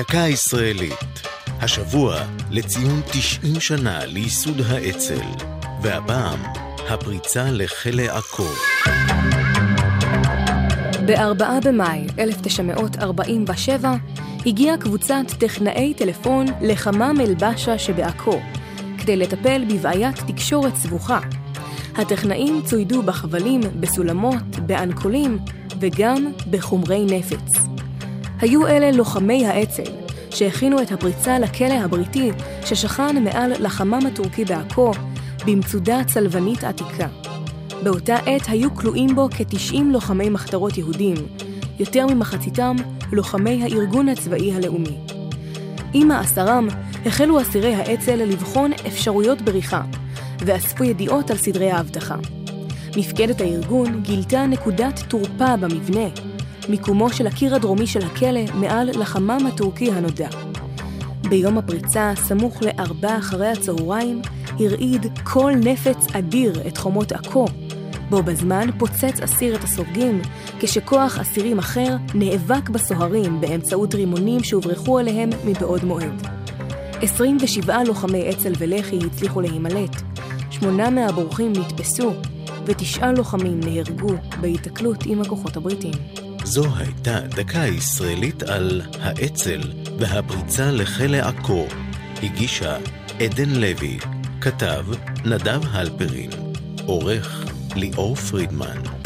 דקה ישראלית. השבוע לציון 90 שנה לייסוד האצ"ל, והפעם הפריצה לכלא עכו. ב-4 במאי 1947 הגיעה קבוצת טכנאי טלפון לחמם אל-באשה שבעכו, כדי לטפל בבעיית תקשורת סבוכה. הטכנאים צוידו בחבלים, בסולמות, באנקולים וגם בחומרי נפץ. היו אלה לוחמי האצ"ל, שהכינו את הפריצה לכלא הבריטי ששכן מעל לחמם הטורקי בעכו, במצודה צלבנית עתיקה. באותה עת היו כלואים בו כ-90 לוחמי מחתרות יהודים, יותר ממחציתם לוחמי הארגון הצבאי הלאומי. עם מאסרם החלו אסירי האצ"ל לבחון אפשרויות בריחה, ואספו ידיעות על סדרי האבטחה. מפקדת הארגון גילתה נקודת תורפה במבנה, מיקומו של הקיר הדרומי של הכלא מעל לחמם הטורקי הנודע. ביום הפריצה, סמוך לארבע אחרי הצהריים, הרעיד כל נפץ אדיר את חומות עכו, בו בזמן פוצץ אסיר את הסורגים, כשכוח אסירים אחר נאבק בסוהרים באמצעות רימונים שהוברחו עליהם מבעוד מועד. 27 לוחמי אצ"ל ולח"י הצליחו להימלט, שמונה מהבורחים נתפסו, ותשעה לוחמים נהרגו בהיתקלות עם הכוחות הבריטים. זו הייתה דקה ישראלית על האצ"ל והפריצה לכלא עכו. הגישה עדן לוי, כתב נדב הלפרין, עורך ליאור פרידמן.